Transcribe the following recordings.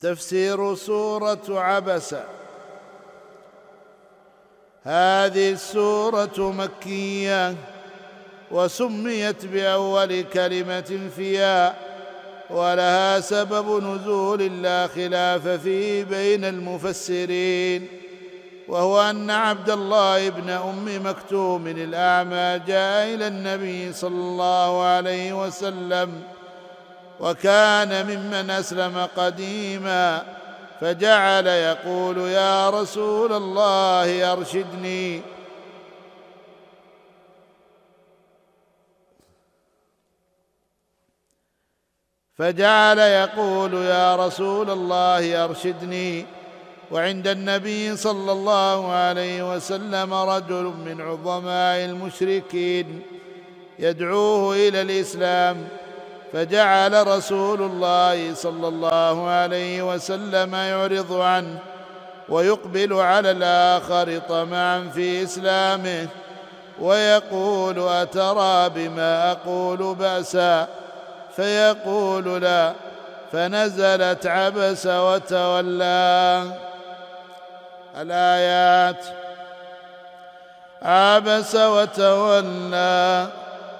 تفسير سورة عبس هذه السورة مكية وسميت بأول كلمة فيها ولها سبب نزول لا خلاف فيه بين المفسرين وهو أن عبد الله بن أم مكتوم الأعمى جاء إلى النبي صلى الله عليه وسلم وكان ممن أسلم قديما فجعل يقول يا رسول الله أرشدني. فجعل يقول يا رسول الله أرشدني. وعند النبي صلى الله عليه وسلم رجل من عظماء المشركين يدعوه إلى الإسلام. فجعل رسول الله صلى الله عليه وسلم يعرض عنه ويقبل على الآخر طمعا في إسلامه ويقول أترى بما أقول بأسا فيقول لا فنزلت عبس وتولى الآيات عبس وتولى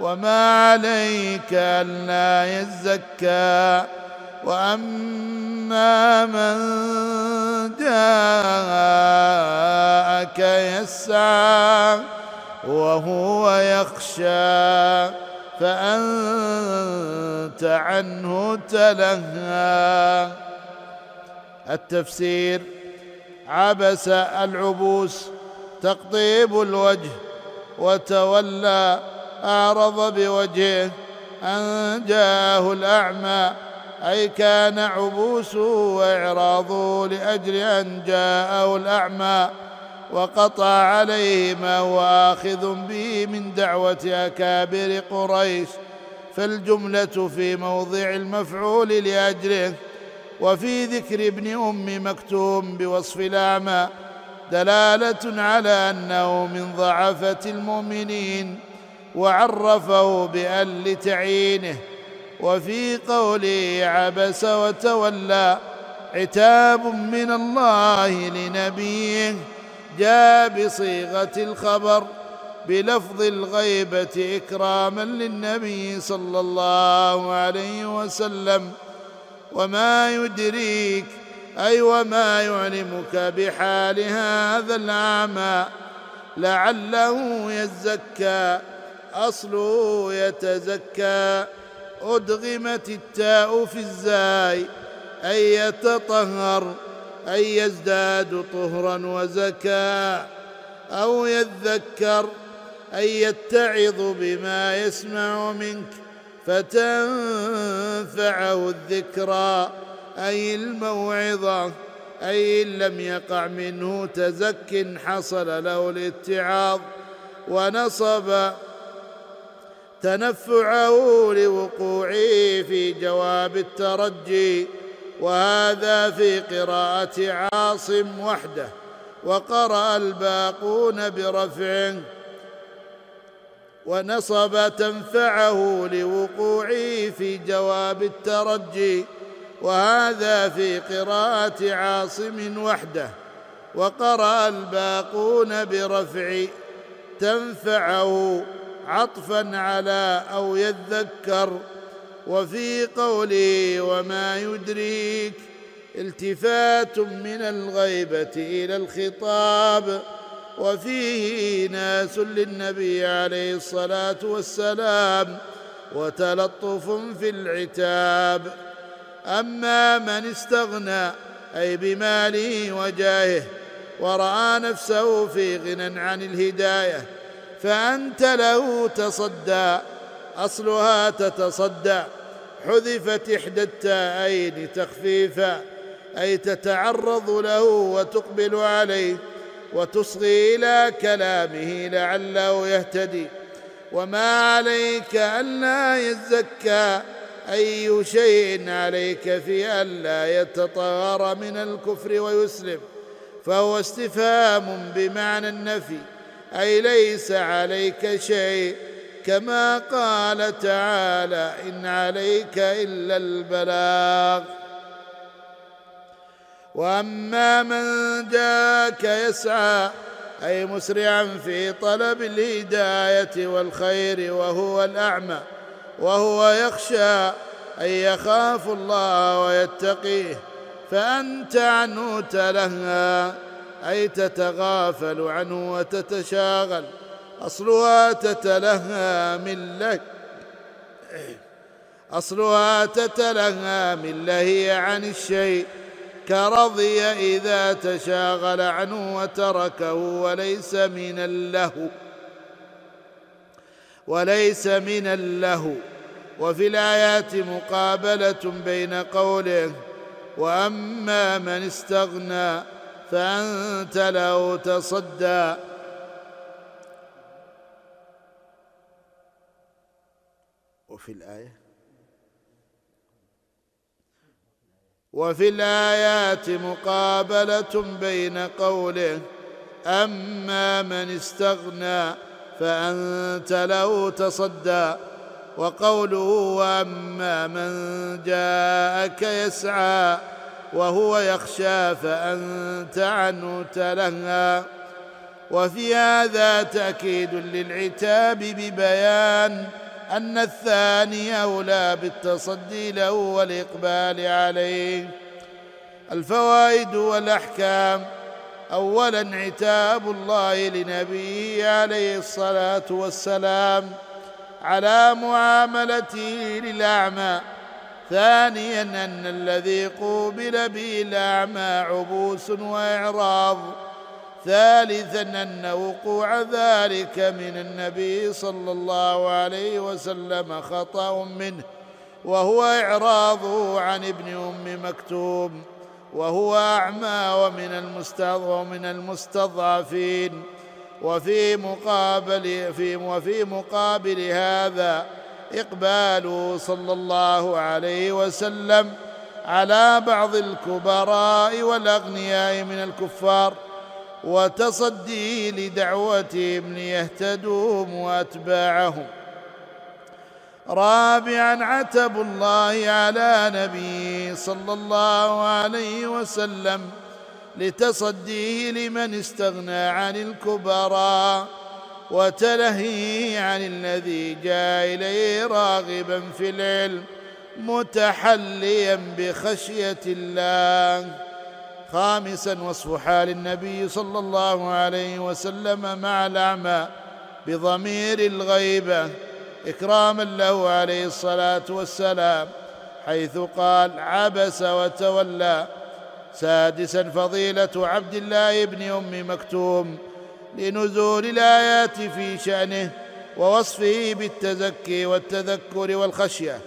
وما عليك ألا يزكى وأما من جاءك يسعى وهو يخشى فأنت عنه تلهى التفسير عبس العبوس تقطيب الوجه وتولى أعرض بوجهه أن جاءه الأعمى أي كان عبوسه وإعراضه لأجل أن جاءه الأعمى وقطع عليه ما هو آخذ به من دعوة أكابر قريش فالجملة في موضع المفعول لأجله وفي ذكر ابن أم مكتوم بوصف الأعمى دلالة على أنه من ضعفة المؤمنين. وعرفه بأن لتعيينه وفي قوله عبس وتولى عتاب من الله لنبيه. جاء بصيغة الخبر بلفظ الغيبة إكراما للنبي صلى الله عليه وسلم. وما يدريك أي وما يعلمك بحال هذا الاعمى لعله يزكى. اصله يتزكى أدغمت التاء في الزاي أي يتطهر أي يزداد طهرا وزكاء أو يذكر أي يتعظ بما يسمع منك فتنفعه الذكرى أي الموعظة أي إن لم يقع منه تزك حصل له الاتعاظ ونصب تنفعه لوقوعه في جواب الترجي وهذا في قراءة عاصم وحده وقرأ الباقون برفعه ونصب تنفعه لوقوعه في جواب الترجي وهذا في قراءة عاصم وحده وقرأ الباقون برفع تنفعه عطفا على أو يذكر. وفي قوله وما يدريك التفات من الغيبة إلى الخطاب. وفيه ناس للنبي عليه الصلاة والسلام وتلطف في العتاب. أما من استغنى أي بماله وجاهه ورأى نفسه في غنى عن الهداية فأنت له تصدى أصلها تتصدى. حذفت إحدى التاءين تخفيفا أي تتعرض له وتقبل عليه وتصغي إلى كلامه لعله يهتدي. وما عليك ألا يزكى أي شيء عليك في ألا يتطهر من الكفر ويسلم. فهو استفهام بمعنى النفي. أي ليس عليك شيء. كما قال تعالى إن عليك إلا البلاغ. وأما من جاءك يسعى أي مسرعا في طلب الهداية والخير وهو الأعمى وهو يخشى اي يخاف الله ويتقيه فأنت عنه تلهى. أي تتغافل عنه وتتشاغل أصلها تتلهى من لك أصلها تتلهى من لهي عن الشيء كرضي إذا تشاغل عنه وتركه وليس من اللهو وليس من اللهو. وفي الآيات مقابلة بين قوله وأما من استغنى فأنت له تصدى. وفي الآية؟ وفي الآيات مقابلة بين قوله أما من استغنى فأنت له تصدى. وقوله واما من جاءك يسعى. وهو يخشى فأنت عنه تلهى. وفي هذا تأكيد للعتاب ببيان أن الثاني أولى بالتصدي له والإقبال عليه. الفوائد والأحكام اولا عتاب الله لنبيه عليه الصلاة والسلام على معاملته للأعمى. ثانيا أن الذي قوبل به الاعمى عبوس وإعراض. ثالثا أن وقوع ذلك من النبي صلى الله عليه وسلم خطأ منه وهو إعراضه عن ابن أم مكتوم وهو أعمى ومن ومن المستضعفين. وفي مقابل في وفي مقابل هذا اقباله صلى الله عليه وسلم على بعض الكبراء والأغنياء من الكفار وتصدي لدعوتهم ليهتدوا وأتباعهم. رابعا عتب الله على نبيه صلى الله عليه وسلم لتصديه لمن استغنى عن الكبراء وتلهيه عن الذي جاء إليه راغبا في العلم متحليا بخشية الله. خامسا وصف حال النبي صلى الله عليه وسلم مع الأعمى بضمير الغيبة إكراما له عليه الصلاة والسلام حيث قال عبس وتولى. سادسا فضيلة عبد الله بن أم مكتوم. لنزول الآيات في شأنه ووصفه بالتزكي والتذكر والخشية.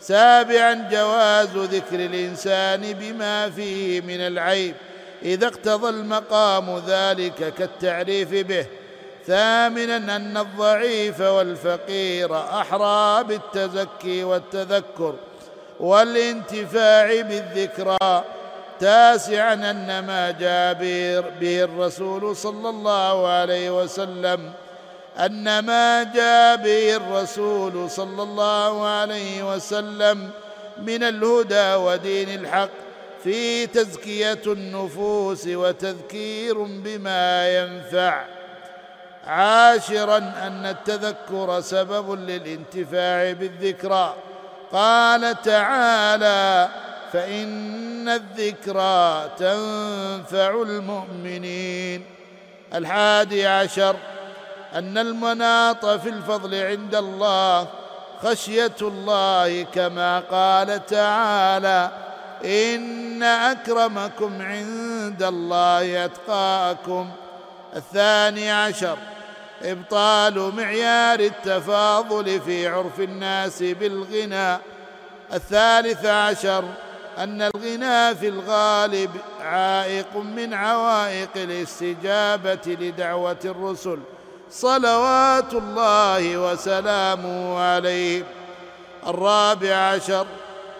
سابعا جواز ذكر الإنسان بما فيه من العيب إذا اقتضى المقام ذلك كالتعريف به. ثامنا أن الضعيف والفقير أحرى بالتزكي والتذكر والانتفاع بالذكرى تاسعا أن ما جاء به الرسول صلى الله عليه وسلم. أن ما جاء به الرسول صلى الله عليه وسلم من الهدى ودين الحق في تزكية النفوس وتذكير بما ينفع. عاشرا أن التذكر سبب للانتفاع بالذكرى. قال تعالى فإن الذكرى تنفع المؤمنين. الحادي عشر أن المناط في الفضل عند الله خشية الله كما قال تعالى إن أكرمكم عند الله أتقاكم. الثاني عشر إبطال معيار التفاضل في عرف الناس بالغنى. الثالث عشر أن الغنى في الغالب عائق من عوائق الاستجابة لدعوة الرسل صلوات الله وسلامه عليه. الرابع عشر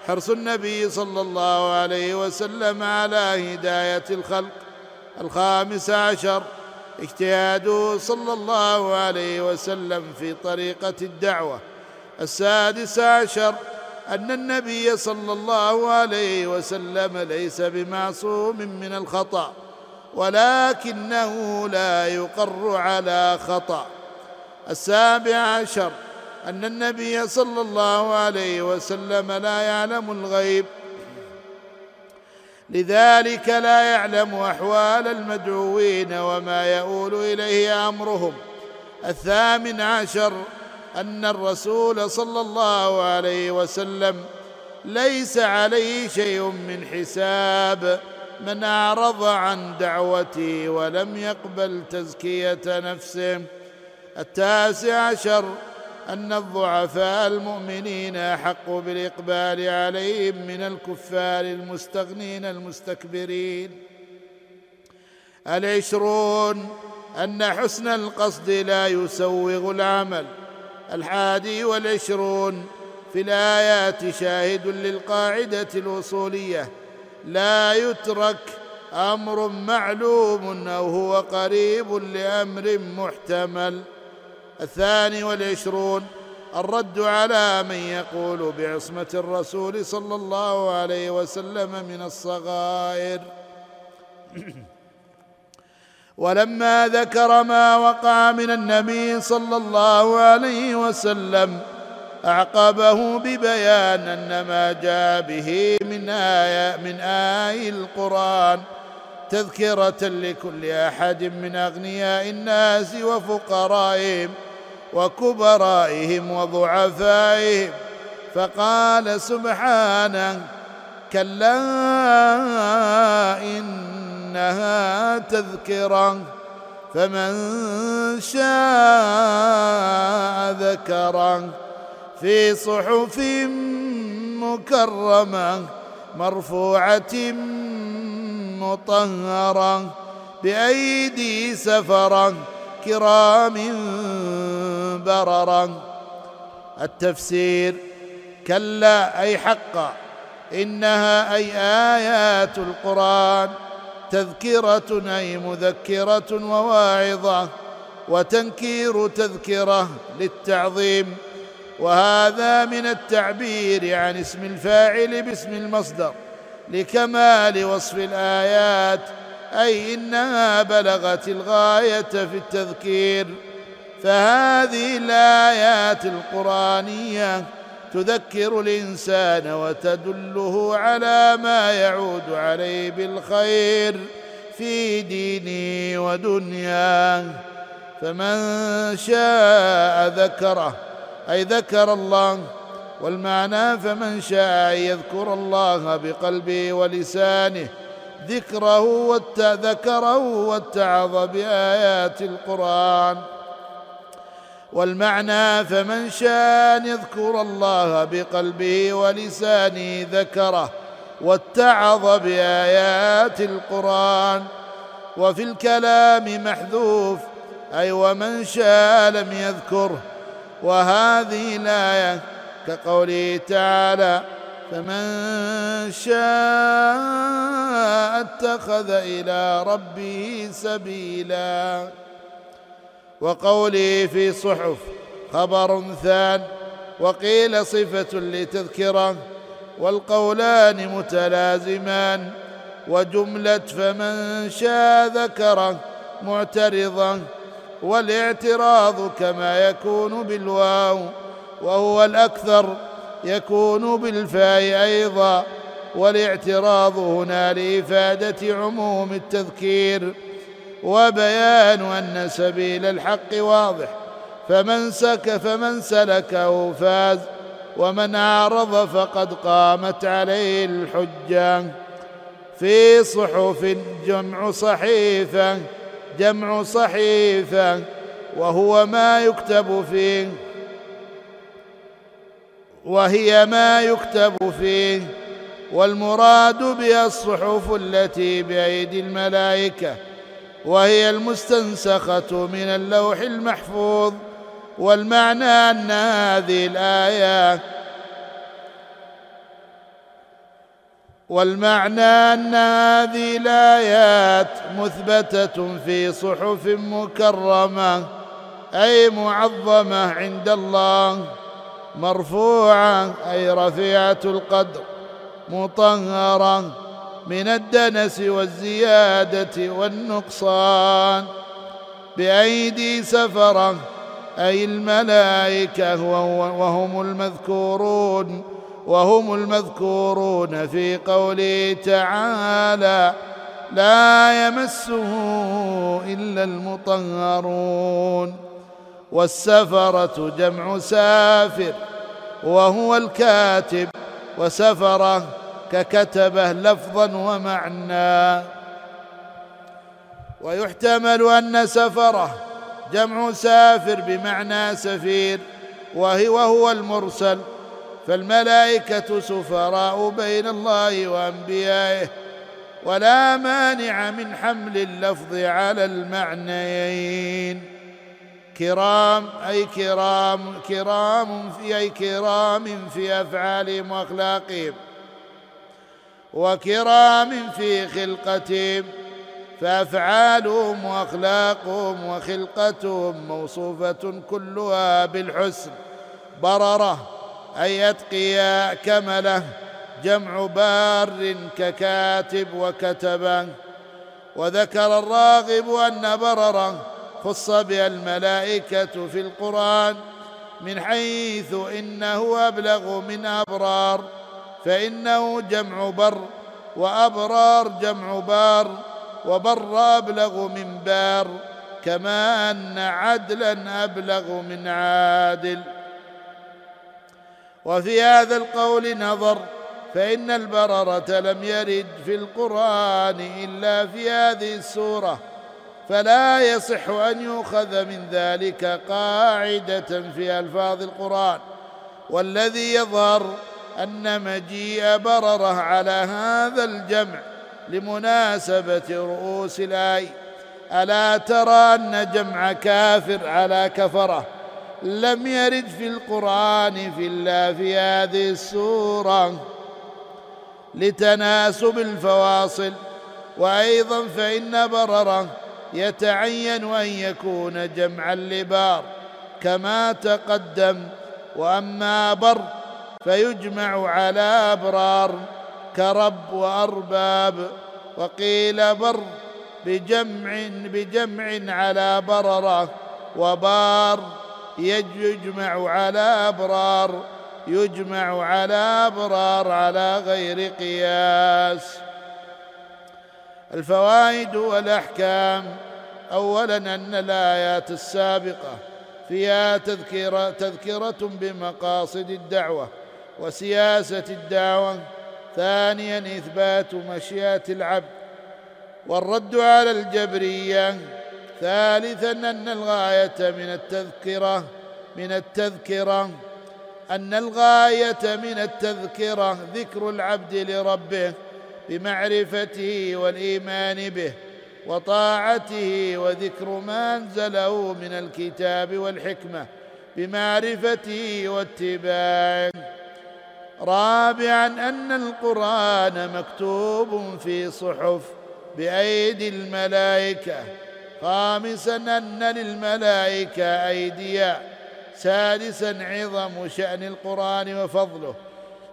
حرص النبي صلى الله عليه وسلم على هداية الخلق. الخامس عشر اجتهاده صلى الله عليه وسلم في طريقة الدعوة. السادس عشر أن النبي صلى الله عليه وسلم ليس بمعصوم من الخطأ ولكنه لا يقر على خطأ. السابع عشر أن النبي صلى الله عليه وسلم لا يعلم الغيب. لذلك لا يعلم أحوال المدعوين وما يؤول إليه أمرهم. الثامن عشر أن الرسول صلى الله عليه وسلم ليس عليه شيء من حساب من أعرض عن دعوتي ولم يقبل تزكية نفسه. التاسع عشر أن الضعفاء المؤمنين أحق بالإقبال عليهم من الكفار المستغنين المستكبرين. العشرون أن حسن القصد لا يسوغ العمل. الحادي والعشرون في الآيات شاهد للقاعدة الأصولية. لا يترك أمر معلوم أو هو قريب لأمر محتمل. الثاني والعشرون الرد على من يقول بعصمة الرسول صلى الله عليه وسلم من الصغائر. ولما ذكر ما وقع من النبي صلى الله عليه وسلم أعقبه ببيان أن ما جاء به من آية من آي القرآن تذكرة لكل أحد من أغنياء الناس وفقرائهم وكبرائهم وضعفائهم. فقال سبحانه كلا انها تذكرة فمن شاء ذكره. في صحف مكرمة مرفوعة مطهرة بأيدي سفرة كرام بررا التفسير كلا أي حقا إنها أي آيات القرآن. تذكرة أي مذكرة وواعظة وتنكير تذكرة للتعظيم. وهذا من التعبير عن اسم الفاعل باسم المصدر لكمال وصف الآيات أي انها بلغت الغاية في التذكير. فهذه الآيات القرآنية تذكر الإنسان وتدله على ما يعود عليه بالخير في دينه ودنياه. فمن شاء ذكره أي ذكر الله. والمعنى فمن شاء يذكر الله بقلبه ولسانه ذكره وذكره واتعظ بآيات القرآن. والمعنى فمن شاء أن يذكر الله بقلبه ولسانه ذكره واتعظ بآيات القرآن وفي الكلام محذوف أي ومن شاء لم يذكره وهذه الآية كقوله تعالى فمن شاء اتخذ إلى ربه سبيلا. وقوله في صحف خبر ثان وقيل صفة لتذكره والقولان متلازمان وجملة فمن شاء ذكره معترضا والاعتراض كما يكون بالواو وهو الأكثر يكون بالفاء أيضا والاعتراض هنا لإفادة عموم التذكير وبيان أن سبيل الحق واضح. فمن سك فمن سلكه فاز ومن اعرض فقد قامت عليه الحجة. في صحف جمع صحيفة جمع صحيفة وهو ما يكتب فيه. وهي ما يكتب فيه. والمراد بها الصحف التي بأيدي الملائكة. وهي المستنسخة من اللوح المحفوظ والمعنى أن هذه الآية والمعنى أن هذه الآيات مثبتة في صحف مكرمة أي معظمة عند الله مرفوعة أي رفيعة القدر مطهرة. من الدنس والزيادة والنقصان بأيدي سفره أي الملائكة وهم المذكورون وهم المذكورون في قوله تعالى لا يمسه إلا المطهرون. والسفرة جمع سافر وهو الكاتب وسفره ككتبه لفظا ومعنى. ويحتمل أن سفره جمع سافر بمعنى سفير وهو المرسل. فالملائكة سفراء بين الله وأنبيائه ولا مانع من حمل اللفظ على المعنيين. كرام أي كرام كرام في أي كرام في أفعالهم وأخلاقهم. وكرام في خلقتهم فأفعالهم وأخلاقهم وخلقتهم موصوفة كلها بالحسن. بررة أي اتقياء كملة جمع بار ككاتب وكتبا وذكر الراغب أن بررا خص بها الملائكه في القرآن من حيث إنه أبلغ من أبرار. فإنه جمع بر وأبرار جمع بار وبر أبلغ من بار كما أن عدلا أبلغ من عادل. وفي هذا القول نظر فإن البررة لم يرد في القرآن إلا في هذه السورة فلا يصح أن يؤخذ من ذلك قاعدة في ألفاظ القرآن. والذي يظهر أن مجيء بررة على هذا الجمع لمناسبة رؤوس الآي. ألا ترى أن جمع كافر على كفرة؟ لم يرد في القرآن في الا في هذه السورة. لتناسب الفواصل. وأيضا فإن بررة يتعين أن يكون جمعا لبار كما تقدم. وأما بر فيجمع على أبرار كرب وأرباب وقيل بر بجمع بجمع على بررة وبار يجمع على أبرار يجمع على أبرار على غير قياس. الفوائد والأحكام اولا أن الآيات السابقة فيها تذكره تذكرة بمقاصد الدعوة وسياسة الدعوة ثانيا إثبات مشيئة العبد والرد على الجبرية ثالثا أن الغاية من التذكرة من التذكرة أن الغاية من التذكرة ذكر العبد لربه بمعرفته والإيمان به وطاعته وذكر ما أنزله من الكتاب والحكمة بمعرفته واتباعه. رابعا أن القرآن مكتوب في صحف بأيدي الملائكة. خامسا أن للملائكة أيديا. سادسا عظم شأن القرآن وفضله.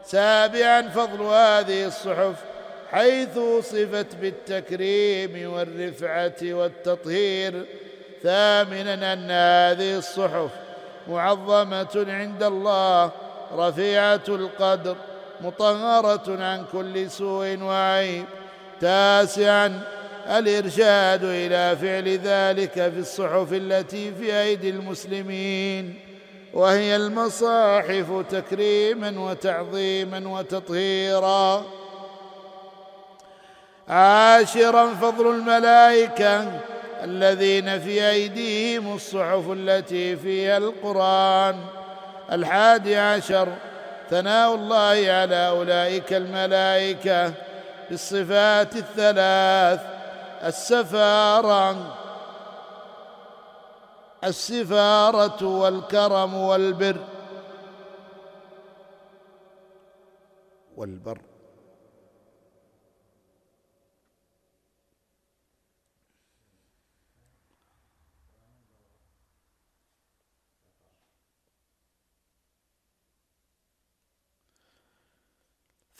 سابعا فضل هذه الصحف حيث وصفت بالتكريم والرفعة والتطهير. ثامنا أن هذه الصحف معظمة عند الله رفيعة القدر مطهرة عن كل سوء وعيب تاسعا الإرشاد إلى فعل ذلك في الصحف التي في أيدي المسلمين وهي المصاحف تكريما وتعظيما وتطهيرا. عاشرا فضل الملائكة الذين في أيديهم الصحف التي فيها القرآن. الحادي عشر. ثناء الله على أولئك الملائكة بالصفات الثلاث. السفارة السفارة والكرم والبر. والبر.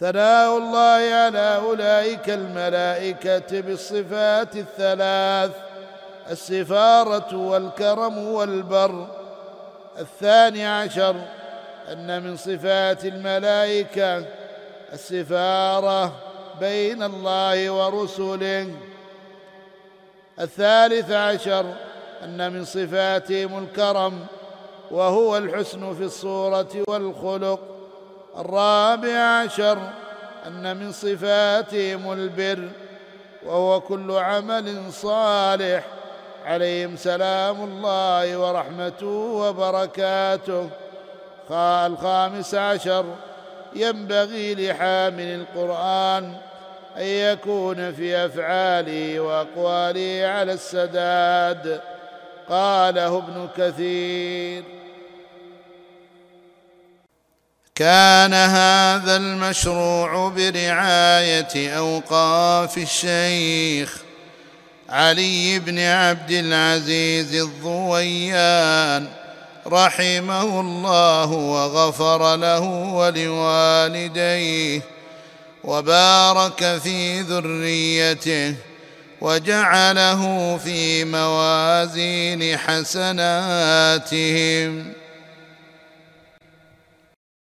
ثناء الله على أولئك الملائكة بالصفات الثلاث السفارة والكرم والبر. الثاني عشر أن من صفات الملائكة السفارة بين الله ورسله. الثالث عشر أن من صفاتهم الكرم وهو الحسن في الصورة والخلق. الرابع عشر أن من صفاتهم البر وهو كل عمل صالح عليهم سلام الله ورحمته وبركاته. الخامس عشر ينبغي لحامل القرآن أن يكون في أفعاله وأقواله على السداد. قاله ابن كثير. كان هذا المشروع برعاية أوقاف الشيخ علي بن عبد العزيز الضويان رحمه الله وغفر له ولوالديه وبارك في ذريته وجعله في موازين حسناتهم.